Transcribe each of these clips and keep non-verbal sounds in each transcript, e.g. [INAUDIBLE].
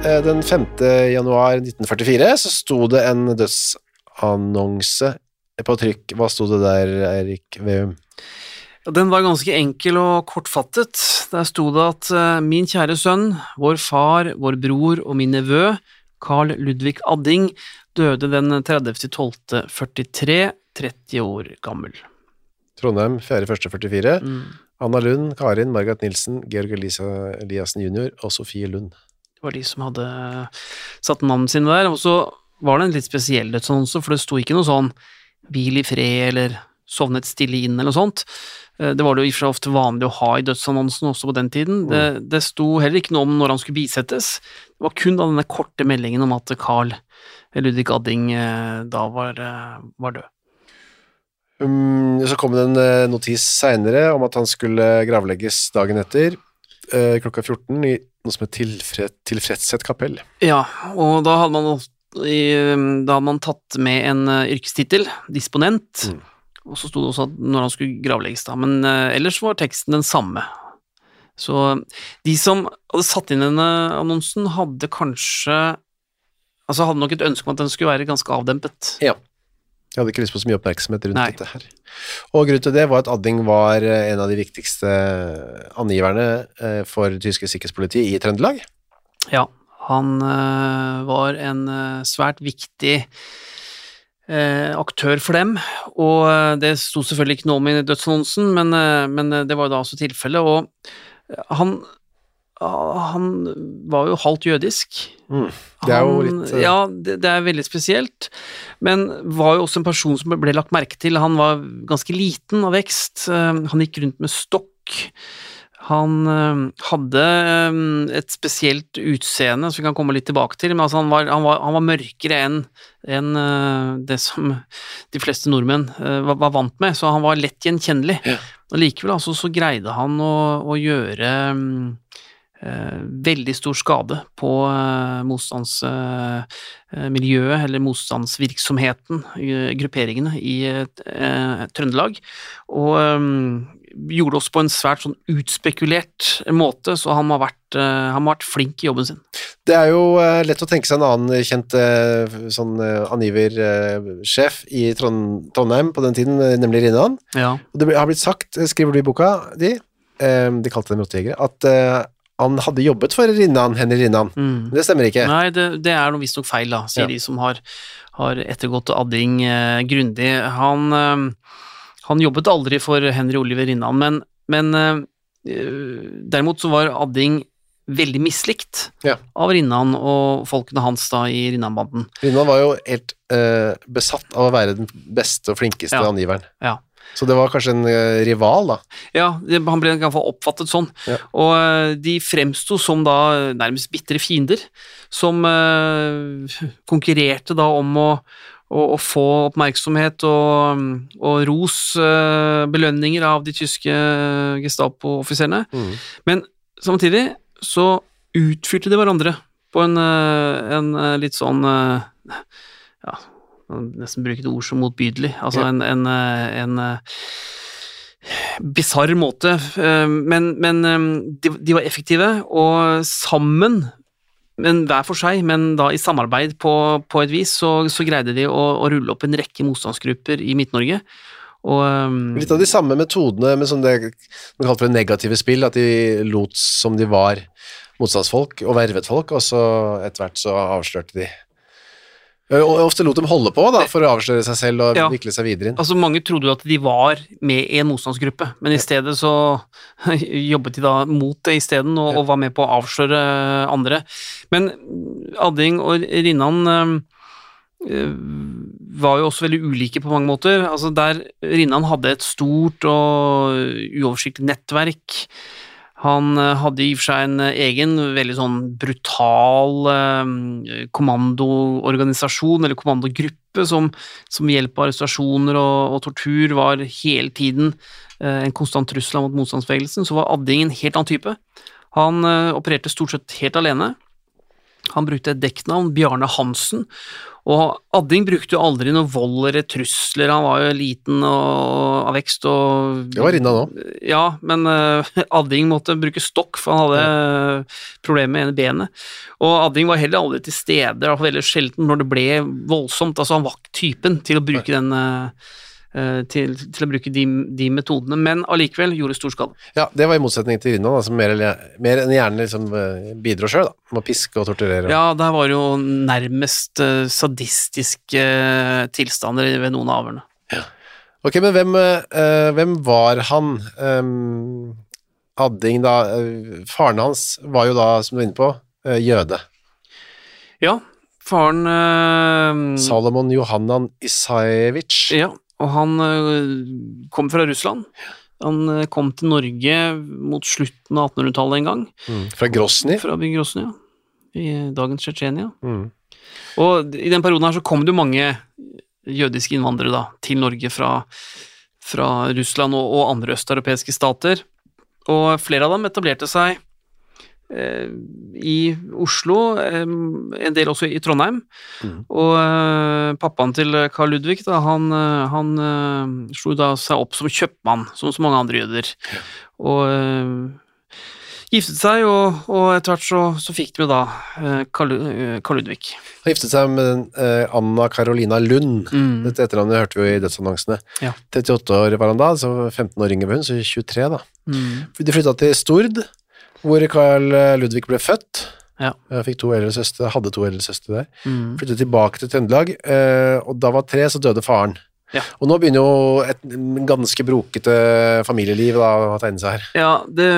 den 5. januar 1944 så sto det en dødsannonse på trykk. Hva sto det der, Eirik Veum? Den var ganske enkel og kortfattet. Der sto det at eh, min kjære sønn, vår far, vår bror og min nevø, Carl Ludvig Adding, døde den 30.12.43, 30 år gammel. Trondheim 4.1.44. Mm. Anna Lund, Karin, Margaret Nilsen, Georg Eliassen jr. og Sofie Lund. Det var de som hadde satt navnet sine der. Og så var det en litt spesiell dødsannonse, for det sto ikke noe sånn 'hvil i fred' eller 'sovnet stille inn' eller noe sånt. Eh, Det var det jo i og for seg ofte vanlig å ha i dødsannonsen også på den tiden. Det, det sto heller ikke noe om når han skulle bisettes. Det var kun da denne korte meldingen om at Carl Ludvig Adding eh, da var, eh, var død. Um, så kom det en eh, notis seinere om at han skulle gravlegges dagen etter, eh, klokka 14, i noe som het tilfred, Tilfredshet kapell. Ja, og da hadde man, i, da hadde man tatt med en eh, yrkestittel, disponent, Mm. og så sto det også at når han skulle gravlegges da, men eh, ellers var teksten den samme. Så de som hadde satt inn denne annonsen, hadde kanskje Altså hadde nok et ønske om at den skulle være ganske avdempet. Ja. Jeg hadde ikke lyst på så mye oppmerksomhet rundt Nei. dette her. Og grunnen til det var at Adding var eh, en av de viktigste angiverne eh, for tyske sikkerhetspolitiet i Trøndelag. Ja, han eh, var en eh, svært viktig eh, aktør for dem, og eh, det sto selvfølgelig ikke noe om i dødsannonsen, men, eh, men eh, det var jo da også tilfellet, og eh, han, han var jo halvt jødisk. Mm. Det er jo litt eh, Ja, det, det er veldig spesielt, men var jo også en person som ble lagt merke til. Han var ganske liten av vekst, eh, han gikk rundt med stokk. Han eh, hadde et spesielt utseende som vi kan komme litt tilbake til, men altså han, var, han, var, han var mørkere enn eh, det som de fleste nordmenn var, var vant med, så han var lett gjenkjennelig. Og likevel altså, så greide han å, å gjøre mm, veldig stor skade på eh, motstandsmiljøet, eller motstandsvirksomheten, eh, grupperingene i eh, Trøndelag, og eh, gjorde også på en svært sånn utspekulert måte, så han har vært, eh, han ha vært flink i jobben sin. Det er jo eh, lett å tenke seg en annen kjent eh, sånn eh, angiversjef i Trond Trondheim på den tiden, eh, nemlig Rinnan. Ja. Det har blitt sagt, eh, skriver du i boka di, eh, de kalte dem rottejegere, at eh, han hadde jobbet for Rinnan, Henry Rinnan. Mm. Det stemmer ikke. Nei, det, det er visstnok feil, da, sier Ja. de som har, har ettergått Adding eh, grundig. Han, eh, han jobbet aldri for Henry Oliver Rinnan, men, men eh, eh, derimot så var Adding veldig mislikt Ja. av Rinnan og folkene hans da i Rinnan-banden. Rinnan var jo helt eh, besatt av å være den beste og flinkeste Ja. angiveren. Ja. Så det var kanskje en eh, rival, da. Ja, han ble i hvert fall oppfattet sånn. Ja. Og eh, de fremsto som da nærmest bitre fiender, som eh, konkurrerte da om å, å, å få oppmerksomhet og, og ros, eh, belønninger av de tyske Gestapo-offiserene. Mm. Men samtidig så utfyrte de hverandre på en, eh, en eh, litt sånn eh, Ja, nesten bruke et ord som motbydelig. Altså Ja. en, en, eh, en eh, bisarr måte, eh, men, men de, de var effektive, og sammen, men hver for seg, men da i samarbeid på, på et vis, så, så greide de å, å rulle opp en rekke motstandsgrupper i Midt-Norge. Litt av de samme metodene med som det man kaller for det negative spill, at de lot som de var motstandsfolk og vervet folk, og så etter hvert så avslørte de og ofte lot dem holde på da, for å avsløre seg selv og Ja. vikle seg videre inn. Altså Mange trodde jo at de var med i en motstandsgruppe, men i stedet så [LAUGHS] jobbet de da mot det isteden, og, og var med på å avsløre andre. Men Adding og Rinnan eh, eh, var jo også veldig ulike på mange måter. Altså Der Rinnan hadde et stort og uoversiktlig nettverk. Han eh, hadde i og for seg en eh, egen, veldig sånn brutal eh, kommandoorganisasjon, eller kommandogruppe, som, som ved hjelp av arrestasjoner og, og tortur var hele tiden en konstant trussel mot motstandsbevegelsen. Så var Adding en helt annen type. Han opererte stort sett helt alene. Han brukte et dekknavn, Bjarne Hansen, og Adding brukte jo aldri noe vold eller trusler, han var jo liten og av vekst og Det var Rinna nå. ja, men uh, [LAUGHS] Adding måtte bruke stokk, for han hadde uh, problemer med ene benet. Og Adding var heller aldri til stede, veldig sjelden når det ble voldsomt. Altså, han var typen til å bruke den eh, til, til å bruke de, de metodene, men allikevel gjorde stor skade. Ja, det var i motsetning til Rinna, som mer, mer enn gjerne liksom, eh, bidro sjøl, da. Med å piske og torturere. Ja, der var jo nærmest eh, sadistiske eh, tilstander ved noen av avhørene. Ok, men hvem, eh, hvem var han? Um, Adding, da. eh, faren hans var jo da, som du er inne på, eh, jøde. Ja, faren eh, Salomon Johannan Isajevitsj. Ja, og han øh, kom fra Russland. Han øh, kom til Norge mot slutten av 1800-tallet en gang, Mm. Fra Grosny. fra byen Grosny, ja. i dagens Tsjetsjenia. Mm. Og i den perioden her så kom det jo mange jødiske innvandrere da, til Norge fra, fra Russland og, og andre østeuropeiske stater, og flere av dem etablerte seg eh, i Oslo, eh, en del også i Trondheim. Mm. Og eh, pappaen til Carl Ludvig, da, han, eh, han eh, slo da seg opp som kjøpmann, som så mange andre jøder. Og eh, giftet seg, og, og etter hvert så, så fikk de jo da eh, Carl, eh, Carl Ludvig. Han giftet seg med den, eh, Anna Carolina Lund. Mm. Dette etternavnet hørte vi jo i dødsannonsene. Ja. 38 år var han da, så 15 år yngre var hun, så 23 da. Mm. De flytta til Stord, hvor Carl Ludvig ble født. Ja. Jeg fikk to eldre søstre, hadde to eldre søstre der. Mm. Flyttet tilbake til Trøndelag, eh, og da var tre, så døde faren. Ja. Og nå begynner jo et ganske brokete familieliv da, å tegne seg her. Ja, det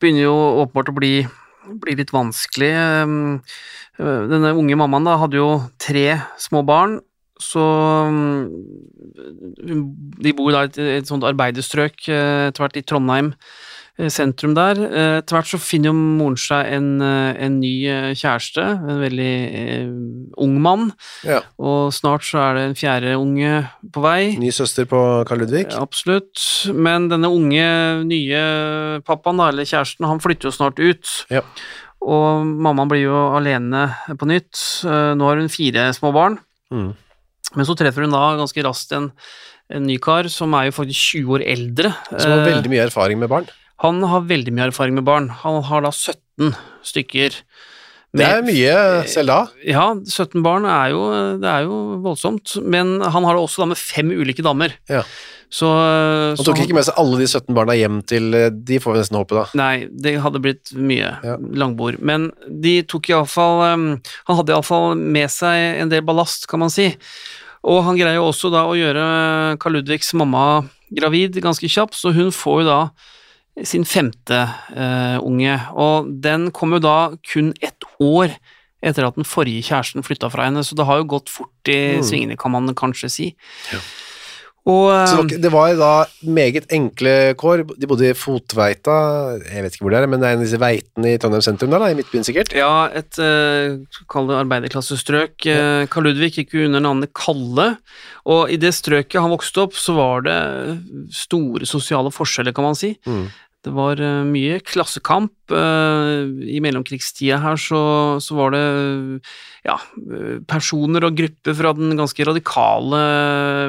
begynner jo åpenbart å bli, bli litt vanskelig. Um, Denne unge mammaen da hadde jo tre små barn, så um, De bor da i et, et sånt arbeiderstrøk eh, etter hvert i Trondheim eh, sentrum der. Eh, Etter hvert så finner jo moren seg en, eh, en ny eh, kjæreste, en veldig eh, ung mann, Ja. og snart så er det en fjerde unge på vei. Ny søster på Karl Ludvig. Ja, Absolutt, men denne unge, nye pappaen, da, eller kjæresten, han flytter jo snart ut. Ja. Og mammaen blir jo alene på nytt. Eh, Nå har hun fire små barn, Mm. men så treffer hun da ganske raskt en, en ny kar som er jo faktisk 20 år eldre. Som har Eh, veldig mye erfaring med barn. Han har veldig mye erfaring med barn. Han har da 17 stykker. Det er mye selv da. Ja, 17 barn er jo, det er jo voldsomt, men han har det også da med fem ulike damer. Ja. Så, Han så tok ikke med seg alle de 17 barna hjem til eh, De får vi nesten håpe, da. Nei, det hadde blitt mye Ja. langbord. Men de tok iallfall um, Han hadde iallfall med seg en del ballast, kan man si. Og han greier jo også da å gjøre Karl Ludvigs mamma gravid ganske kjapt, så hun får jo da sin femte uh, unge. Og den kom jo da kun ett år etter at den forrige kjæresten flytta fra henne, så det har jo gått fort i Mm. svingene, kan man kanskje si. Ja. Og Så det var da meget enkle kår. De bodde i Fotveita, jeg vet ikke hvor det er, men det er en av disse veitene i Trondheim sentrum der, da, i Midtbyen sikkert. Ja, et uh, kall det arbeiderklassestrøk. Ja. Karl Ludvig gikk jo under navnet Kalle, og i det strøket han vokste opp, så var det store sosiale forskjeller, kan man si. Mm. Det var uh, mye klassekamp. Uh, I mellomkrigstida her så, så var det ja, personer og grupper fra den ganske radikale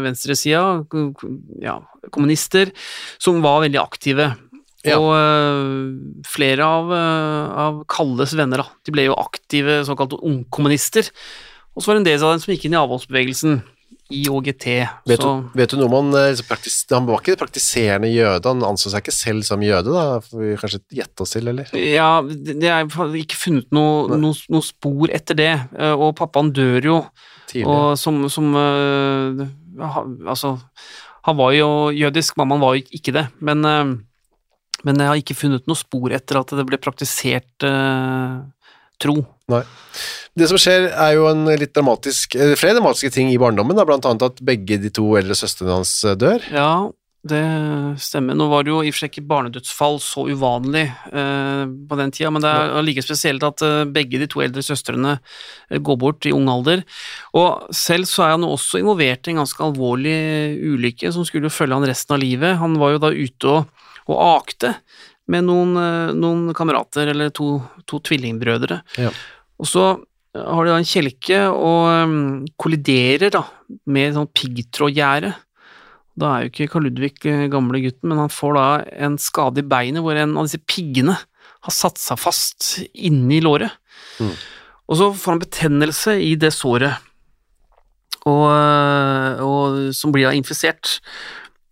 venstresida, ja, kommunister, som var veldig aktive. Ja. Og uh, flere av, av Kalles venner, da, de ble jo aktive såkalte ungkommunister. Og så var det en del av dem som gikk inn i avholdsbevegelsen. IOGT. Vet, så, du, vet du noe om han eh, liksom praktis, Han var ikke praktiserende jøde, han anså seg ikke selv som jøde, da? Får vi kanskje gjette oss til, eller? Ja, det er ikke funnet noe, noe, noe spor etter det, eh, og pappaen dør jo, Tidlig. og som, som eh, Altså, han var jo jødisk, mammaen var jo ikke det, men, men jeg har ikke funnet noe spor etter at det ble praktisert eh, tro. Nei. Det som skjer er jo en litt dramatisk, eh, flere dramatiske ting i barndommen, da, blant annet at begge de to eldre søstrene hans eh, dør. Ja, det stemmer. Nå var det jo i og for seg ikke barnedødsfall så uvanlig eh, på den tida, men det er like spesielt at eh, begge de to eldre søstrene eh, går bort i ung alder. Og selv så er han også involvert i en ganske alvorlig ulykke som skulle følge han resten av livet. Han var jo da ute og, og akte med noen, eh, noen kamerater, eller to, to tvillingbrødre. Ja. Og så har de da en kjelke og um, kolliderer da med sånn piggtrådgjerde. Da er jo ikke Karl Ludvig eh, gamle gutten, men han får da en skade i beinet hvor en av disse piggene har satt seg fast inni låret. Mm. Og så får han betennelse i det såret, og, øh, og, som blir da infisert.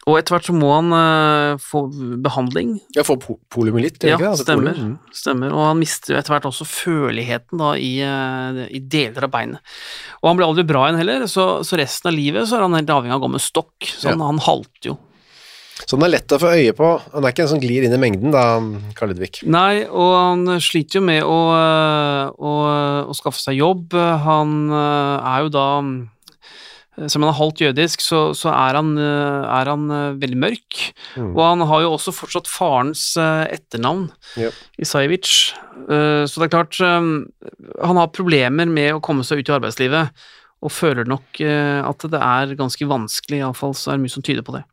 Og etter hvert så må han uh, få behandling, Ja, få po polymyelitt, ja, ikke? Altså, stemmer, polym. Mm. stemmer. Og han mister jo etter hvert også førligheten da i, uh, i deler av beinet. Og han blir aldri bra igjen heller, så, så resten av livet så er han helt avhengig av å gå med stokk. Så han, han halter jo. Så den er lett å få øye på. Han er ikke en som glir inn i mengden, da, Karl Ludvig. Nei, og han sliter jo med å, øh, å, å skaffe seg jobb. Han er jo da Selv om han er halvt jødisk, så, så er, han, øh, er han øh, veldig mørk. Mm. Og han har jo også fortsatt farens etternavn, yep. Isajevic. Eh, Så det er klart eh, Han har problemer med å komme seg ut i arbeidslivet, og føler nok eh, at det er ganske vanskelig, iallfall så er det mye som tyder på det.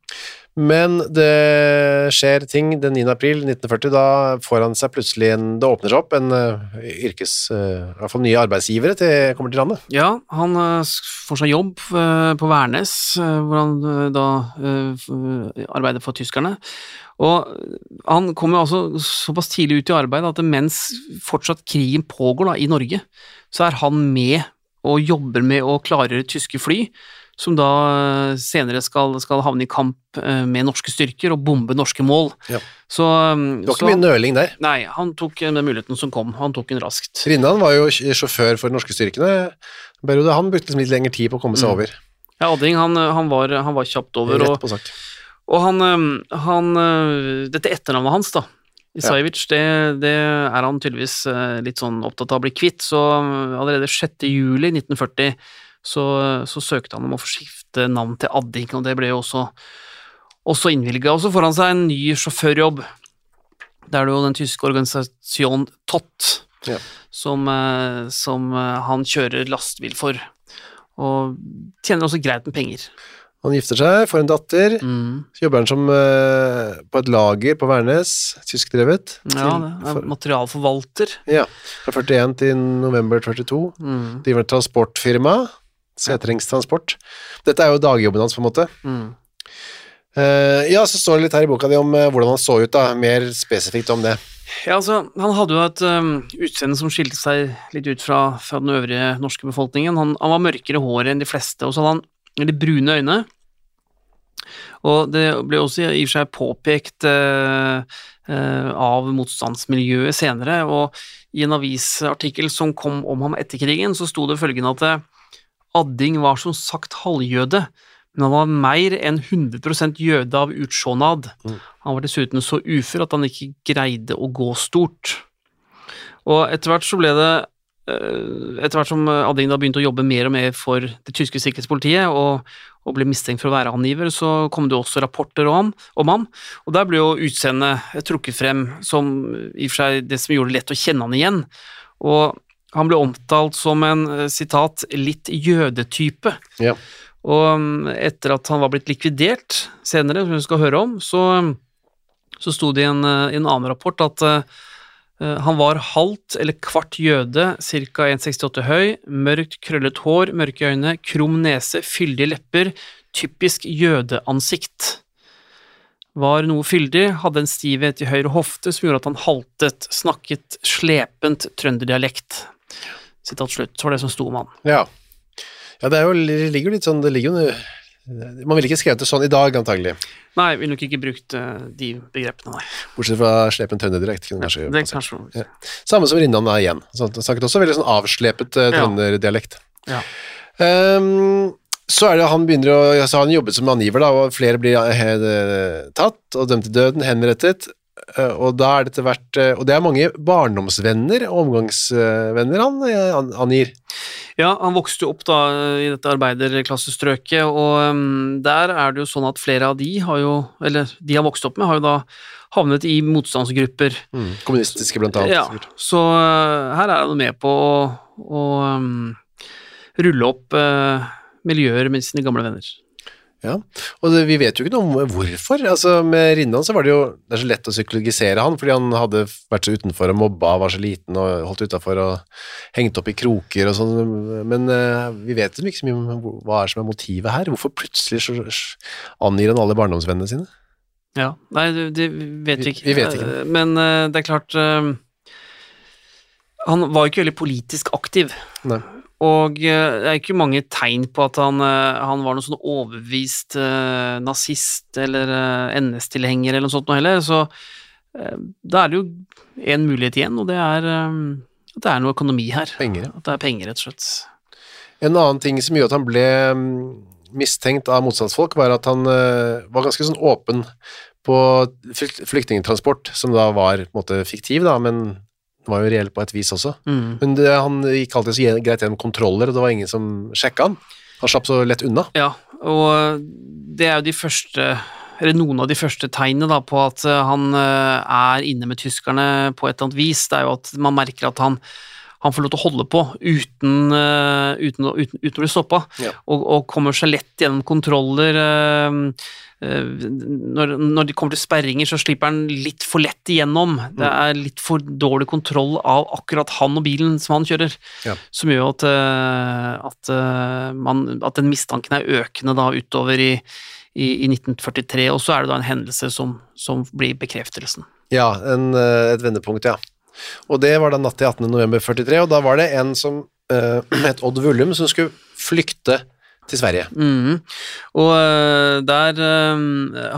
Men det skjer ting den 9. april 1940, da får han seg plutselig en Det åpner seg opp en uh, yrkes... Uh, I hvert fall nye arbeidsgivere til, kommer til landet. Ja, han eh, får seg jobb eh, på Værnes, eh, hvor han eh, da eh, arbeider for tyskerne. Og han kommer altså såpass tidlig ut i arbeid at mens fortsatt krigen pågår da, i Norge, så er han med og jobber med å klargjøre tyske fly, som da eh, senere skal, skal havne i kamp eh, med norske styrker og bombe norske mål. Ja. Så, eh, Det var så ikke mye nøling der. Nei, han tok eh, den muligheten som kom, han tok den raskt. Rinnan var jo sjåfør for de norske styrkene. Berode. Han brukte liksom litt lengre tid på å komme seg Mm. over. Ja, Adding han, han, var, han var kjapt over. Rett på sak. Og han, han øh, Dette etternavnet hans, da, Isajevic, det, det er han tydeligvis litt sånn opptatt av å bli kvitt, så allerede 6. juli 1940 så, så søkte han om å få skifte navn til Adding, og det ble jo også, også innvilga. Og så får han seg en ny sjåførjobb. Det er jo den tyske organisasjonen TOT Ja. som, øh, som øh, han kjører lastebil for, og tjener også greit med penger. Han gifter seg, får en datter. Mm. Så jobber han som eh, på et lager på Værnes, tyskdrevet. Ja, det er for- materialforvalter. ja, fra 41 til november 42. Mm. Driver et transportfirma. Seterings Transport. Dette er jo dagjobben hans, på en måte. Mm. Uh, ja, så står det litt her i boka di om uh, hvordan han så ut, da. Mer spesifikt om det. Ja, altså, han hadde jo et um, utseende som skilte seg litt ut fra, fra den øvrige norske befolkningen. Han, han var mørkere hår enn de fleste, og så hadde han litt brune øyne. Og det ble også i og for seg påpekt uh, uh, av motstandsmiljøet senere, og i en avisartikkel som kom om ham etter krigen, så sto det følgende at Adding var som sagt halvjøde, men han var mer enn 100% jøde av utsjånad. Han var dessuten så ufør at han ikke greide å gå stort. Og etter hvert så ble det eh, Etter hvert som Adding da begynte å jobbe mer og mer for det tyske sikkerhetspolitiet, og, og ble mistenkt for å være angiver, så kom det også rapporter om, om ham. Og der ble jo utseendet trukket frem som i og for seg det som gjorde det lett å kjenne han igjen. Og han ble omtalt som en eh, sitat litt jødetype. Ja. Og um, etter at han var blitt likvidert senere, som vi skal høre om, så, så sto det i en, uh, i en annen rapport at uh, han var halvt eller kvart jøde, ca. 1,68 høy, mørkt krøllet hår, mørke øyne, krum nese, fyldige lepper, typisk jødeansikt. Var noe fyldig, hadde en stivhet i høyre hofte som gjorde at han haltet, snakket slepent trønderdialekt. Sitat slutt, så var det som sto om han. Ja. Ja, det jo, det ligger jo litt sånn Det ligger jo Man ville ikke skrevet det sånn i dag, antagelig. Nei, ville nok ikke brukt uh, de begrepene, nei. Bortsett fra slepen kunne kanskje Det er kanskje Ja. Samme som Rinnan er igjen. Så han snakket også veldig sånn avslepet uh, Ja. trønderdialekt. Ja. Um, så er det han begynner å altså han jobbet som angiver, da, og flere blir eh, tatt og dømt til døden, henrettet. Eh, og da er det etter hvert eh, Og det er mange barndomsvenner og omgangsvenner han eh, angir. Ja, han vokste jo opp da i dette arbeiderklassestrøket, og um, der er det jo sånn at flere av de har jo, eller de han vokst opp med, har jo da havnet i motstandsgrupper. Kommunistiske, blant annet. Ja, så her er han med på å, å um, rulle opp uh, miljøer med sine gamle venner. Ja, og vi vet jo ikke noe om hvorfor. Altså, med Rinnan så var det jo det er så lett å psykologisere han, fordi han hadde vært så utenfor og mobba, var så liten og holdt utafor og hengt opp i kroker og sånn, men uh, vi vet jo ikke så mye om hva er som er motivet her. Hvorfor plutselig så, angir han alle barndomsvennene sine? Ja, nei, det, vet Vi- vi ikke. vi vet ikke. Uh, Men uh, det er klart uh, Han var jo ikke veldig politisk aktiv. Nei. Og uh, det er ikke mange tegn på at han, uh, han var noen sånn overbevist uh, nazist eller NS-tilhenger eller noe sånt noe heller, så da er det jo én mulighet igjen, og det er at det er noe økonomi her. Penger. At det er penger, rett og slett. En annen ting som gjorde at han ble mm, mistenkt av motstandsfolk, var at han eh, var ganske sånn åpen på flykt- flyktningtransport, som da var på en måte fiktiv, da, men var jo reell på et vis også. Mm. Men det, han gikk alltid så greit gjennom kontroller, og det var ingen som sjekka han. Han slapp så lett unna. Ja, og det er jo de første eller noen av de første tegnene da, på at eh, han eh, er inne med tyskerne på et eller annet vis, det er jo at man merker at han, han får lov til å holde på uten, eh, uten, uten, uten å bli stoppa, Ja. og, og kommer seg lett gjennom kontroller. Eh, Når, når det kommer til sperringer, så slipper han litt for lett igjennom. Det er litt for dårlig kontroll av akkurat han og bilen som han kjører, Ja. som gjør at, eh, at, eh, man, at den mistanken er økende da utover i, i, i 1943, og så er det da en hendelse som, som blir bekreftelsen. Ja, en, et vendepunkt, ja. Og det var da natt til 18. november 43, og da var det en som [CLEARS THROAT] het Odd Vullum, som skulle flykte til Sverige. Mhm. Og øh, der øh,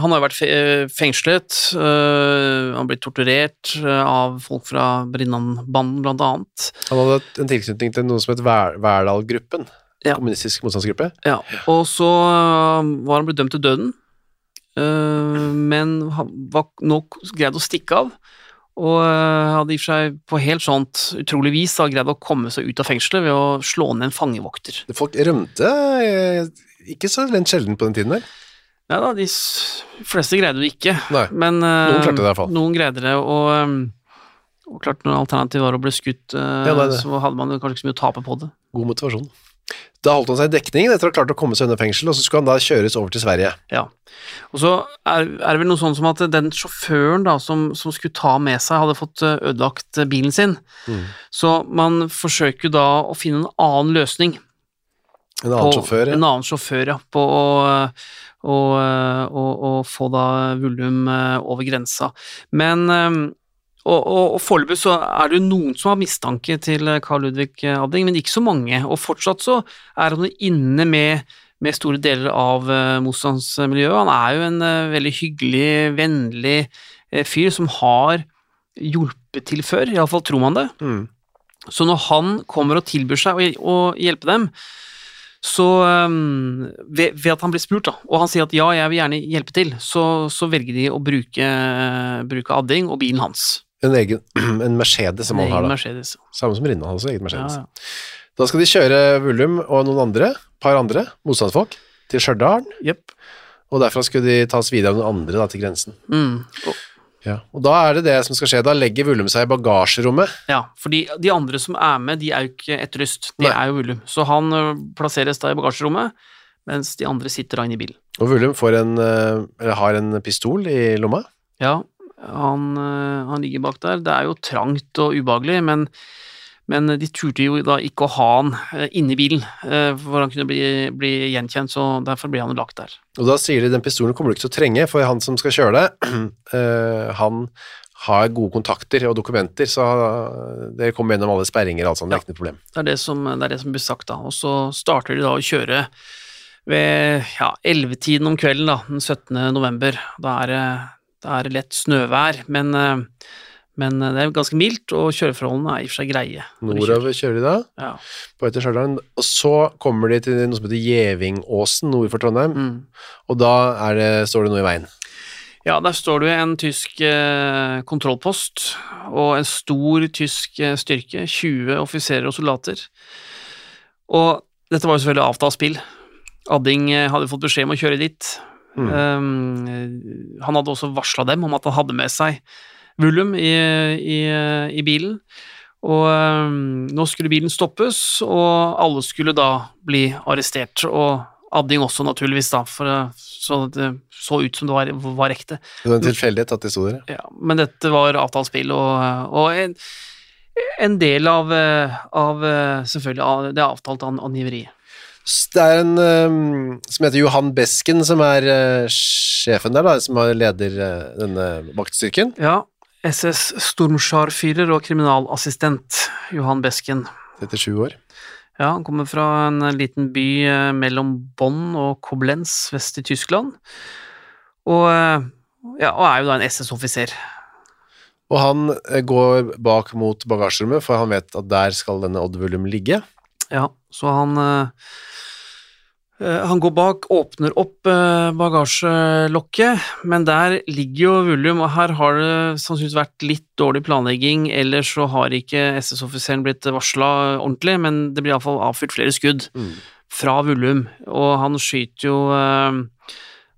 Han har jo vært fengslet, øh, han har blitt torturert av folk fra Brinnan-banden, blant annet. Han hadde en tilknytning til noe som het Ver- Verdal-gruppen, Ja. kommunistisk motstandsgruppe. Ja. Og så var han blitt dømt til døden, men var nå greid å stikke av. Og øh, hadde i og for seg på helt sånt utrolig vis da, greid å komme seg ut av fengselet ved å slå ned en fangevokter. Folk rømte eh, ikke så lent sjelden på den tiden der. Nei da, de fleste greide det ikke. Nei. Men eh, Noen klarte det i hvert fall. Noen greide det, og, og klart når alternativet var å bli skutt, eh, Ja, det det. så hadde man kanskje ikke så mye å tape på det. God motivasjon. Da holdt han seg i dekning etter å ha klart å komme seg unna fengsel, og så skulle han da kjøres over til Sverige. Ja. Og så er, er det vel noe sånn som at den sjåføren da, som, som skulle ta med seg, hadde fått eh, ødelagt eh, bilen sin. Mm. Så man forsøker da å finne en annen løsning. En annen på, sjåfør, ja. En annen sjåfør, ja. På å, å, å, å få da Vullum eh, over grensa. Men eh, og, og, og foreløpig så er det jo noen som har mistanke til Karl Carl Ludvig Adding, men ikke så mange. Og fortsatt så er han inne med, med store deler av uh, motstandsmiljøet. Han er jo en uh, veldig hyggelig, vennlig uh, fyr som har hjulpet til før, iallfall tror man det. Mm. Så når han kommer og tilbyr seg å, å hjelpe dem, så um, ved, ved at han blir spurt, da, og han sier at ja, jeg vil gjerne hjelpe til, så, så velger de å bruke, bruke Adding og bilen hans. En egen [CLEARS THROAT] en Mercedes som han har, da. Mercedes. Samme som Rinnan, altså. Egen Ja, Mercedes. ja. Da skal de kjøre Vullum og noen andre, par andre, motstandsfolk, til Stjørdal, Yep. og derfra skulle de tas videre av noen andre da, til grensen. Mm. Og, Ja. Og da er det det som skal skje. Da legger Vullum seg i bagasjerommet. ja, for de andre som er med, de er jo ikke etterlyst, de Nei. er jo Vullum. Så han plasseres da i bagasjerommet, mens de andre sitter da inne i bilen. Og Vullum får en, eller har en pistol i lomma. Ja, han, øh, han ligger bak der. Det er jo trangt og ubehagelig, men, men de turte jo da ikke å ha han inni inne i bilen, for han kunne bli, bli gjenkjent, så derfor ble han lagt der. Og da sier de den pistolen kommer du ikke til å trenge, for han som skal kjøre [CLEARS THROAT] eh, han har gode kontakter og dokumenter, så dere kommer gjennom alle sperringer og alt sånt, det er ikke noe problem. Det er det som, det er det som blir sagt, da. Og så starter de da å kjøre ved ja, 11-tiden om kvelden da, den 17. november. Da er det, da er lett snøvær, men, eh, men det er ganske mildt, og kjøreforholdene er i og for seg greie. Nordover kjører de da, Ja. på vei til Stjørdal, og så kommer de til noe som heter Gjevingåsen nord for Trondheim, Mm. og da er det, står det noe i veien. Ja, der står det en tysk eh, kontrollpost og en stor tysk eh, styrke, 20 offiserer og soldater. Og dette var jo selvfølgelig avtalt spill. Adding eh, hadde fått beskjed om å kjøre dit. Mm. Um, han hadde også varsla dem om at han hadde med seg Vullum i, i, i bilen. Og um, nå skulle bilen stoppes, og alle skulle da bli arrestert. Og Adding også, naturligvis, da, for, så det så ut som det var, var ekte. Det var en tilfeldighet at de sto der. Ja, men dette var avtalt spill, og, og en, en del av, eh, av eh, selvfølgelig av det avtalte angiveriet. Det er en um, som heter Johan Besken som er eh, sjefen der, da, som leder eh, denne vaktstyrken. Ja, SS Stormskjarfyrer og kriminalassistent Johan Besken. 37 år. Ja, han kommer fra en liten by eh, mellom Bonn og Koblenz vest i Tyskland, og, ja, og er jo da en SS-offiser. Og han går bak mot bagasjerommet, for han vet at der skal denne Odd Vullum ligge. Ja, så han eh, Han går bak, åpner opp eh, bagasjelokket, men der ligger jo Vullum, og her har det sannsynligvis vært litt dårlig planlegging, eller så har ikke SS-offiseren blitt varsla ordentlig, men det blir iallfall avfyrt flere skudd Mm. fra Vullum, og han skyter jo eh,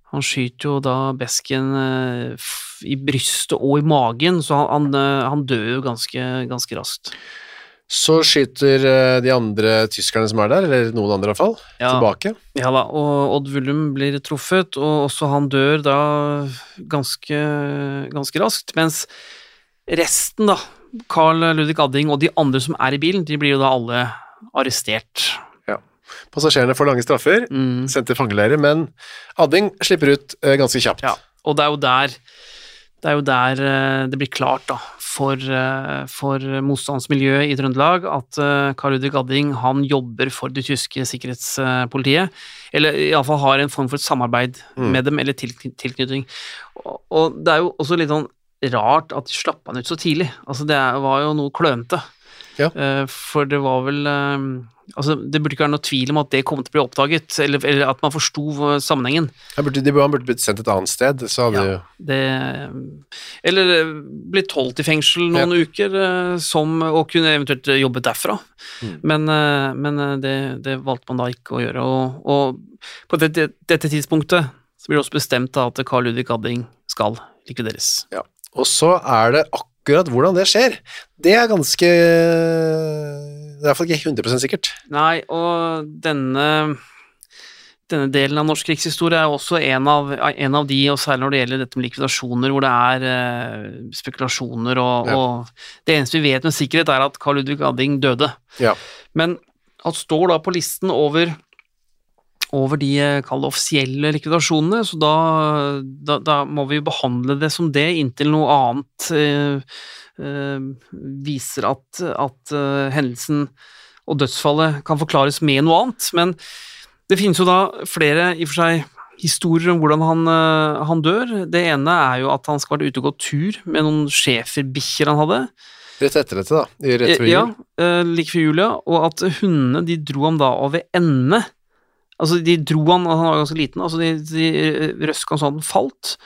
han skyter jo da Besken eh, i brystet og i magen, så han, han, eh, han dør jo ganske, ganske raskt. Så skyter eh, de andre tyskerne som er der, eller noen andre i hvert fall, Ja. tilbake. Ja da, og Odd Vullum blir truffet, og også han dør da ganske, ganske raskt, mens resten, da, Carl Ludvig Adding og de andre som er i bilen, de blir jo da alle arrestert. Ja. Passasjerene får lange straffer, Mm. sendt til fangeleirer, men Adding slipper ut eh, ganske kjapt. Ja, og det er jo der det er jo der eh, det blir klart da, for, eh, for motstandsmiljøet i Trøndelag at eh, Carl Ludvig Gadding han jobber for det tyske sikkerhetspolitiet, eller iallfall har en form for et samarbeid Mm. med dem, eller tilkny- tilknytning. Og, og det er jo også litt sånn rart at de slapp han ut så tidlig. Altså, det var jo noe klønete. Ja. Eh, For det var vel eh, Altså, det burde ikke være noe tvil om at det kom til å bli oppdaget, eller, eller at man forsto eh, sammenhengen. Han burde, de, han burde blitt sendt et annet sted, så hadde Ja. Det, eller blitt holdt i fengsel noen uker, eh, som, og kunne eventuelt jobbet derfra. Mm. Men, men det, det valgte man da ikke å gjøre. Og, og på dette, dette tidspunktet så blir det også bestemt at Carl Ludvig Gadding skal likvideres. Ja. Og så er det akkurat hvordan det skjer. Det er ganske Det er i hvert fall ikke 100 sikkert. Nei, og denne denne delen av norsk krigshistorie er også en av, en av de, og særlig når det gjelder dette med likvidasjoner, hvor det er eh, spekulasjoner, og, Ja. og det eneste vi vet med sikkerhet, er at Carl Ludvig Adding døde. Ja. Men han står da på listen over, over de eh, kall det offisielle likvidasjonene, så da, da, da må vi behandle det som det, inntil noe annet eh, eh, viser at, at eh, hendelsen og dødsfallet kan forklares med noe annet. Men det finnes jo da flere i og for seg historier om hvordan han, han dør. Det ene er jo at han skal ha vært ute og gått tur med noen schæferbikkjer han hadde. Rett etter dette, da. Rett før jul. Ja, like før jul, ja. Og at hundene de dro ham da over ende. Altså, de dro han, han var ganske liten, altså de, de røska han at han falt.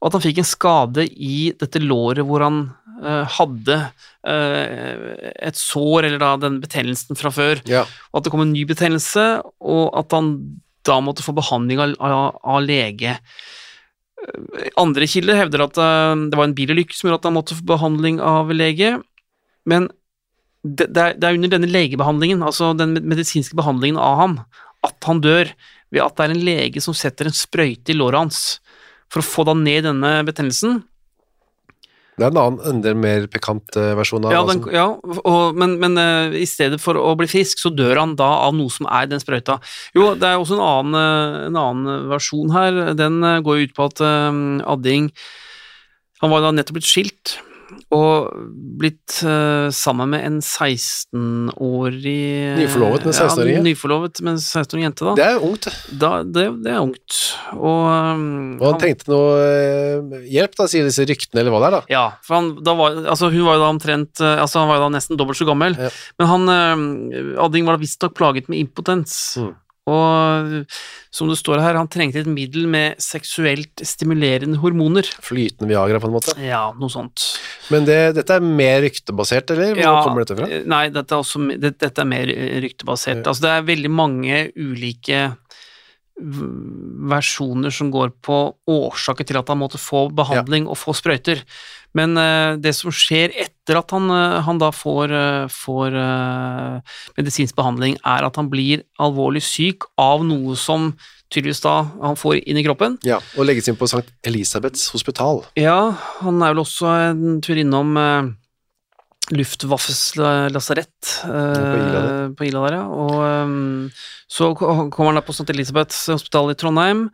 Og at han fikk en skade i dette låret hvor han uh, hadde uh, et sår, eller da den betennelsen fra før. Ja. Og at det kom en ny betennelse, og at han da måtte få behandling av, av, av lege. Eh, Andre kilder hevder at eh, det var en bilulykke som gjorde at han måtte få behandling av lege, men det, det, er, det er under denne legebehandlingen, altså den medisinske behandlingen av ham, at han dør ved at det er en lege som setter en sprøyte i låret hans for å få da ned denne betennelsen. Det er en annen, enda mer pikant eh, versjon av Ja, den, ja og, men, men uh, i stedet for å bli frisk, så dør han da av noe som er den sprøyta. Jo, det er også en annen, eh, en annen versjon her. Den går jo ut på at eh, Adding Han var da nettopp blitt skilt og blitt uh, sammen med en 16-årig Nyforlovet med 16-åring, ja. Nyforlovet med en 16-årig jente, da. Det er ungt. da det, det er ungt. Og, um, Og han trengte noe uh, hjelp, da, sier disse ryktene, eller hva det er, da. Ja, for han, da var, altså hun var jo da omtrent uh, Altså han var jo da nesten dobbelt så gammel, Ja. men han eh, Adding var da visstnok plaget med impotens. Mm. Og som det står her, han trengte et middel med seksuelt stimulerende hormoner. Flytende Viagra, på en måte. Ja, noe sånt. Men det, dette er mer ryktebasert, eller? Hvor Ja, kommer dette fra? eh, Nei, dette er, også, det, dette er mer eh, ryktebasert. Ja. Altså, det er veldig mange ulike versjoner som går på årsaker til at han måtte få behandling og få sprøyter. Men eh, det som skjer etter at han, eh, han da får, eh, får uh, medisinsk behandling, er at han blir alvorlig syk av noe som tydeligvis da han får inn i kroppen. Ja, og legges inn på St. Elisabeths hospital. Ja, han er vel også en tur innom uh, Luftwaffes lasarett på Ila på Ila der, ja. Og så kommer han da på St. Elisabeths hospital i Trondheim,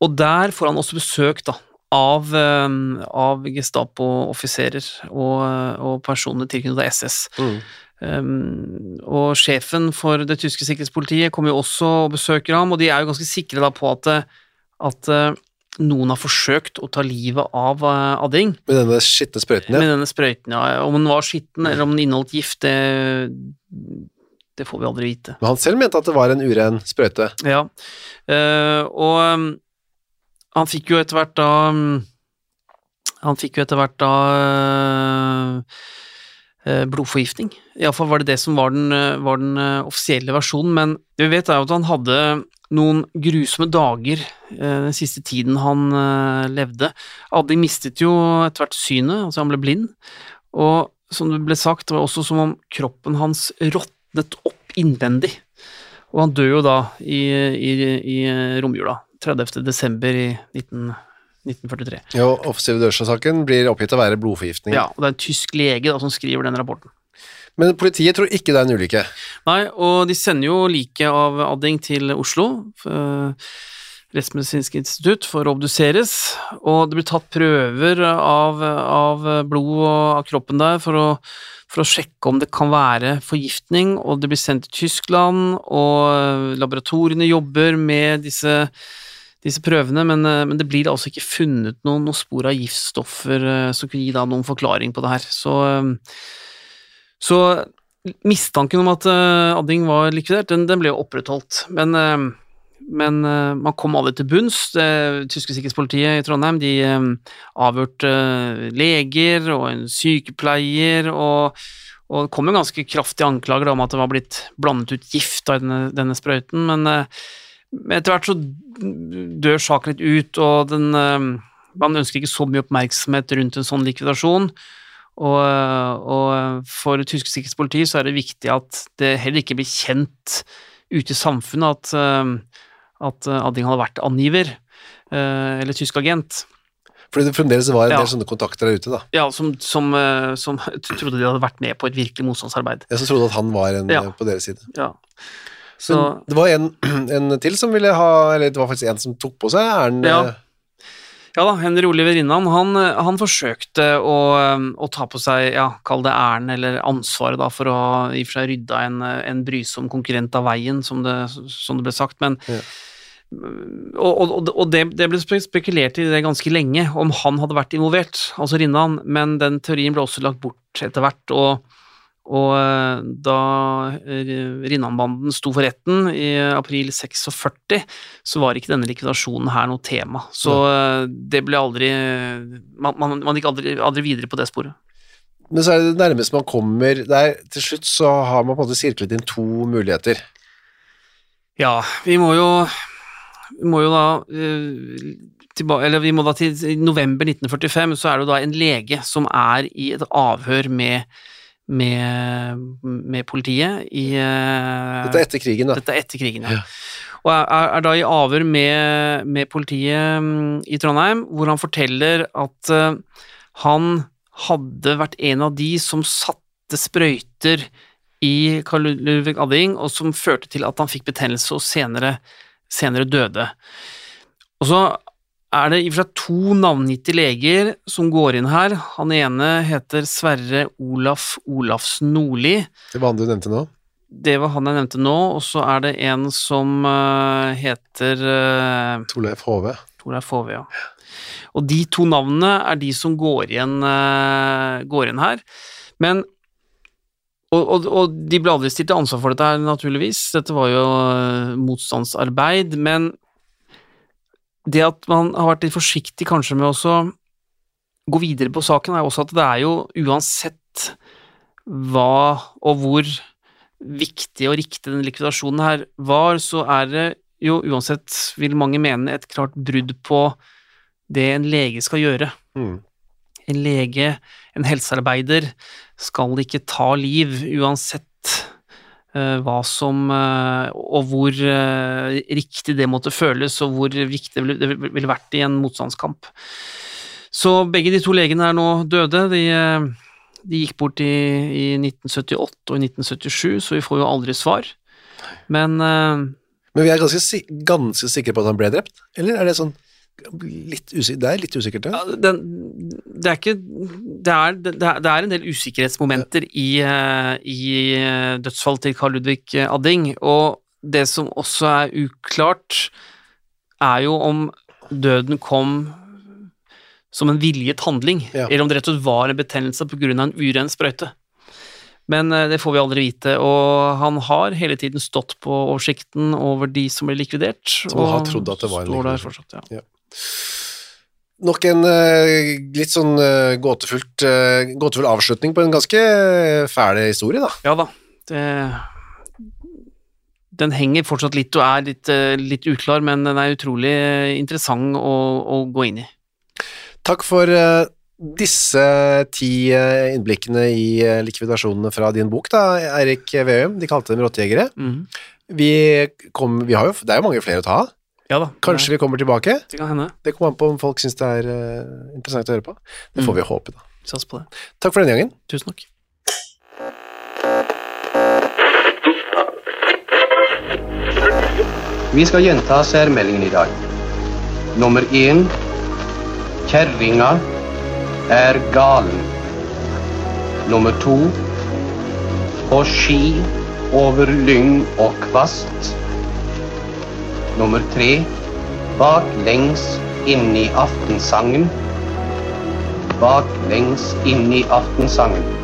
og der får han også besøk da, av, ehm, av Gestapo-offiserer og, og personer tilknyttet SS. Mm. Um, og sjefen for det tyske sikkerhetspolitiet kommer jo også og besøker ham, og de er jo ganske sikre da på at, at eh, noen har forsøkt å ta livet av eh, Adding Med denne skitne sprøyten, ja. med denne sprøyten. Ja. Om den var skitten eller om den inneholdt gift, det, det får vi aldri vite. Men han selv mente at det var en uren sprøyte. Ja, uh, og um, han fikk jo etter hvert da um, Han fikk jo etter hvert da eh, eh, blodforgiftning. Iallfall var det det som var den, eh, var den offisielle versjonen, men det vi vet er jo at han hadde noen grusomme dager den siste tiden han levde. Addi mistet jo etter hvert synet, altså han ble blind, og som det ble sagt, det var også som om kroppen hans råtnet opp innvendig. Og han dør jo da i, i, i romjula, 30. desember i 19, 1943. Ja, offisielle dødsårsaken blir oppgitt å være blodforgiftning. Ja, og det er en tysk lege da, som skriver den rapporten. Men politiet tror ikke det er en ulykke. Nei, og de sender jo liket av Adding til Oslo, eh, Rettsmedisinsk institutt, for å obduseres, og det blir tatt prøver av, av blod og av kroppen der for å, for å sjekke om det kan være forgiftning, og det blir sendt til Tyskland, og laboratoriene jobber med disse, disse prøvene, men, eh, men det blir altså ikke funnet noen, noen spor av giftstoffer eh, som kunne gi da noen forklaring på det her. Så, eh, så mistanken om at Adding var likvidert, den, den ble jo opprettholdt. Men, men man kom aldri til bunns. Det tyske sikkerhetspolitiet i Trondheim de avhørte leger og en sykepleier, og, og det kom jo ganske kraftige anklager om at det var blitt blandet ut gift av denne, denne sprøyten, men etter hvert så dør saken litt ut, og den, eh, man ønsker ikke så mye oppmerksomhet rundt en sånn likvidasjon. Og, og for tysk sikkerhetspoliti så er det viktig at det heller ikke blir kjent ute i samfunnet at, eh, at Adding hadde vært angiver, eh, eller tysk agent, Fordi det fremdeles var en Ja. del sånne kontakter der ute, da. ja, som, som, eh, som [LAUGHS] trodde de hadde vært med på et virkelig motstandsarbeid. Ja, som trodde at han var en Ja. eh, på deres side. Ja. Så, Men det var en, [CLEARS THROAT] en til som ville ha Eller det var faktisk en som tok på seg æren. Ja. eh, Ja da, Henry Oliver Rinnan, han, han forsøkte å, å ta på seg, ja, kall det æren eller ansvaret da, for å i og for seg rydde en, en brysom konkurrent av veien, som det, som det ble sagt, men Ja. Og, og, og det, det ble spekulert i det ganske lenge, om han hadde vært involvert, altså Rinnan, men den teorien ble også lagt bort etter hvert, og, og eh, da rinnanbanden Rinnan-banden sto for retten i april 46, så var ikke denne likvidasjonen her noe tema. Så eh, det ble aldri Man, man, man gikk aldri, aldri videre på det sporet. Men så er det det nærmeste man kommer der, Til slutt så har man på en måte sirklet inn to muligheter. Ja, vi må jo Vi må jo da eh, Eller vi må da til november 1945, så er det jo da en lege som er i et avhør med, med, med politiet i eh, Dette er etter krigen, da. Dette er etter krigen, ja. Ja. Og er, er, da i avhør med, med politiet mm, i Trondheim, hvor han forteller at uh, han hadde vært en av de som satte sprøyter i Karl Ludvig Adding, og som førte til at han fikk betennelse og senere, senere døde. Og så er det i og for seg to navngitte leger som går inn her. Han ene heter Sverre Olaf Olafsen Nordli. Det var han du nevnte nå. Det var han jeg nevnte nå, og så er det en som eh, heter uh, Torleif Hove. Torleif Hove, ja. Og de to navnene er de som går igjen, eh, går igjen her. Men og, og, og, de ble aldri stilt til ansvar for dette her, naturligvis. Dette var jo motstandsarbeid. Men det at man har vært litt forsiktig kanskje med å gå videre på saken, er også at det er jo uansett hva og hvor viktig og riktig den likvidasjonen her var, så er det jo uansett, vil mange mene, et klart brudd på det en lege skal gjøre. Mm. En lege, en helsearbeider, skal ikke ta liv uansett hva som uh, Og hvor uh, riktig det måtte føles, og hvor viktig det ville, vært i en motstandskamp. Så begge de to legene er nå døde. De de gikk bort i, i, 1978 og i 1977, så vi får jo aldri svar. Men Men vi er ganske, ganske, sikre på at han ble drept, eller er det sånn litt usikker, Det er litt usikkert, ja. det, det, er ikke det er, det, er, en del usikkerhetsmomenter i, uh, i uh, dødsfallet til Carl Ludvig Adding, og det som også er uklart, er jo om døden kom som en viljet handling, ja. eller om det rett og slett var en betennelse pga. en uren sprøyte. Men eh, det får vi aldri vite, og han har hele tiden stått på oversikten over de som ble likvidert. Som har trodd at det var en. Fortsatt, ja. Nok en uh, litt sånn uh, gåtefullt, uh, gåtefull avslutning på en ganske fæl historie, da. Ja da. Det, den henger fortsatt litt og er litt, litt, uklar, men den er utrolig interessant å, å gå inn i. Takk for disse ti innblikkene i likvidasjonene fra din bok, da, Eirik Veum. De kalte dem rottejegere. Mm. Vi kom, vi har jo, det er jo mange flere å ta av. Ja da. Kanskje vi kommer tilbake? Det kan hende. Det kommer an på om folk syns det er interessant å høre på. Det får mm. vi håpe, da. Sats på det. Takk for denne gangen. Tusen takk. Vi skal gjenta særmeldingen i dag. Nummer én Kjerringa er galen. Nummer to på ski over lyng og kvast. Nummer tre baklengs inn i aftensangen. Baklengs inn i aftensangen.